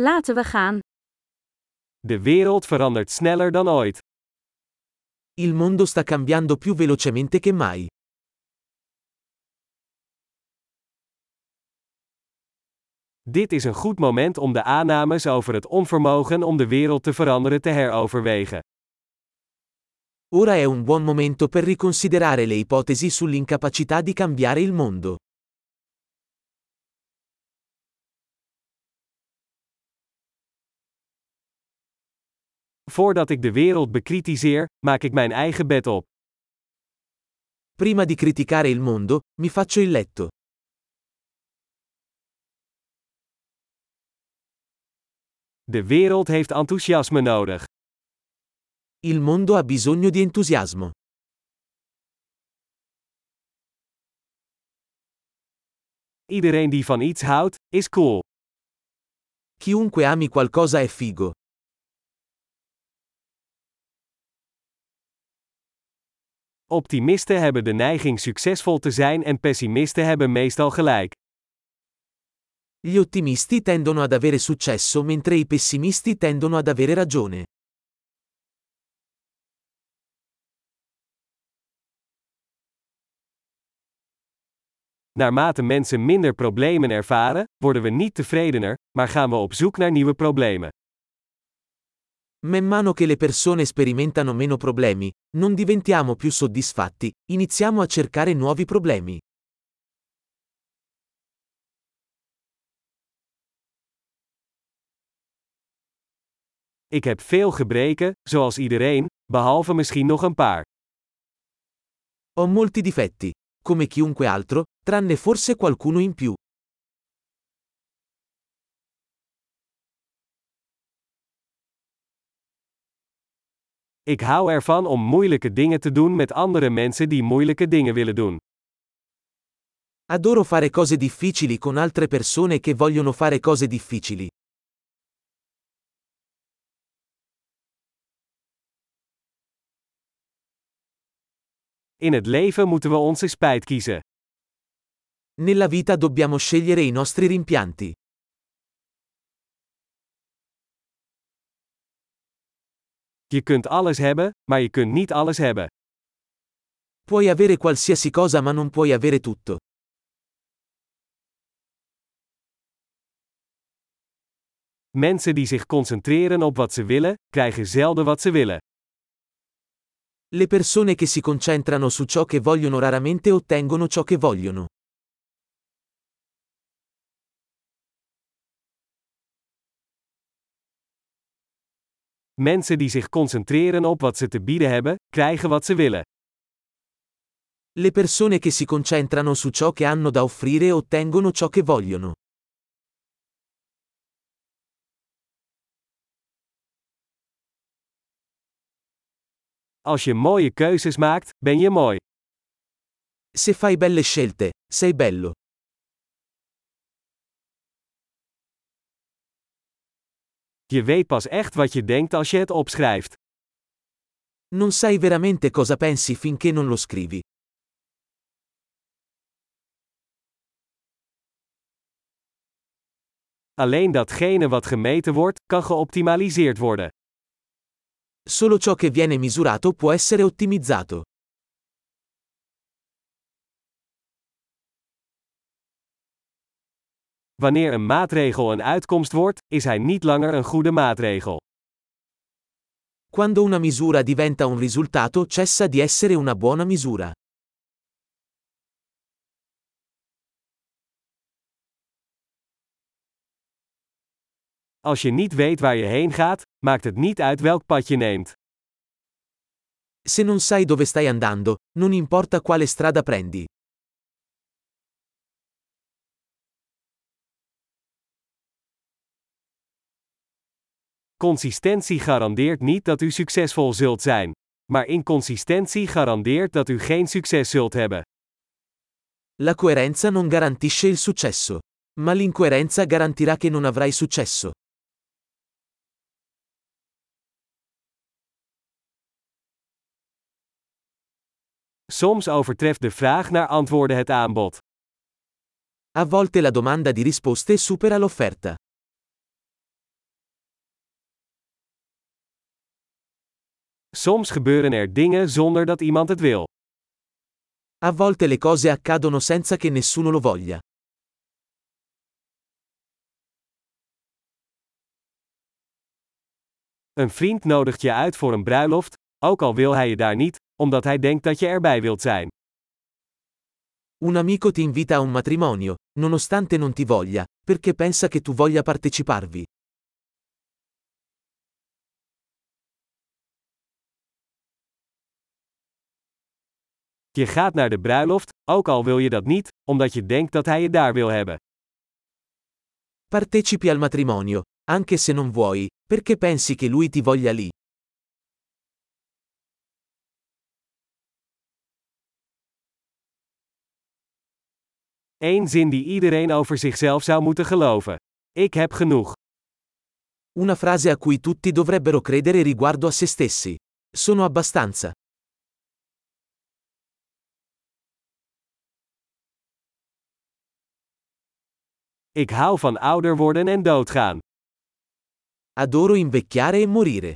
Laten we gaan. De wereld verandert sneller dan ooit. Il mondo sta cambiando più velocemente che mai. Dit is een goed moment om de aannames over het onvermogen om de wereld te veranderen te heroverwegen. Ora è un buon momento per riconsiderare le ipotesi sull'incapacità di cambiare il mondo. Voordat ik de wereld bekritiseer, maak ik mijn eigen bed op. Prima di criticare il mondo, mi faccio il letto. De wereld heeft enthousiasme nodig. Il mondo ha bisogno di entusiasmo. Iedereen die van iets houdt, is cool. Chiunque ami qualcosa è figo. Optimisten hebben de neiging succesvol te zijn en pessimisten hebben meestal gelijk. Gli ottimisti tendono ad avere successo mentre i pessimisti tendono ad avere ragione. Naarmate mensen minder problemen ervaren, worden we niet tevredener, maar gaan we op zoek naar nieuwe problemen. Man mano che le persone sperimentano meno problemi, non diventiamo più soddisfatti, iniziamo a cercare nuovi problemi. Ik heb veel gebreken, zoals iedereen, behalve misschien nog een paar. Ho molti difetti, come chiunque altro, tranne forse qualcuno in più. Ik hou ervan om moeilijke dingen te doen met andere mensen die moeilijke dingen willen doen. Adoro fare cose difficili con altre persone che vogliono fare cose difficili. In het leven moeten we onze spijt kiezen. Nella vita dobbiamo scegliere i nostri rimpianti. Je kunt alles hebben, maar je kunt niet alles hebben. Puoi avere qualsiasi cosa ma non puoi avere tutto. Mensen die zich concentreren op wat ze willen, krijgen zelden wat ze willen. Le persone che si concentrano su ciò che vogliono raramente ottengono ciò che vogliono. Mensen die zich concentreren op wat ze te bieden hebben, krijgen wat ze willen. Le persone che si concentrano su ciò che hanno da offrire ottengono ciò che vogliono. Als je mooie keuzes maakt, ben je mooi. Se fai belle scelte, sei bello. Je weet pas echt wat je denkt als je het opschrijft. Non sai veramente cosa pensi finché non lo scrivi. Alleen datgene wat gemeten wordt, kan geoptimaliseerd worden. Solo ciò che viene misurato può essere ottimizzato. Wanneer een maatregel een uitkomst wordt, is hij niet langer een goede maatregel. Quando una misura diventa un risultato cessa di essere una buona misura. Als je niet weet waar je heen gaat, maakt het niet uit welk pad je neemt. Se non sai dove stai andando, non importa quale strada prendi. Consistentie garandeert niet dat u succesvol zult zijn. Maar inconsistentie garandeert dat u geen succes zult hebben. La coerenza non garantisce il successo. Ma l'incoerenza garantirà che non avrai successo. Soms overtreft de vraag naar antwoorden het aanbod. A volte la domanda di risposte supera l'offerta. Soms gebeuren er dingen zonder dat iemand het wil. A volte le cose accadono senza che nessuno lo voglia. Een vriend nodigt je uit voor een bruiloft, ook al wil hij je daar niet, omdat hij denkt dat je erbij wilt zijn. Un amico ti invita a un matrimonio, nonostante non ti voglia, perché pensa che tu voglia parteciparvi. Je gaat naar de bruiloft, ook al wil je dat niet, omdat je denkt dat hij je daar wil hebben. Partecipi al matrimonio, anche se non vuoi, perché pensi che lui ti voglia lì. Eén zin die iedereen over zichzelf zou moeten geloven. Ik heb genoeg. Una frase a cui tutti dovrebbero credere riguardo a se stessi. Sono abbastanza. Ik hou van ouder worden en doodgaan. Adoro invecchiare e morire.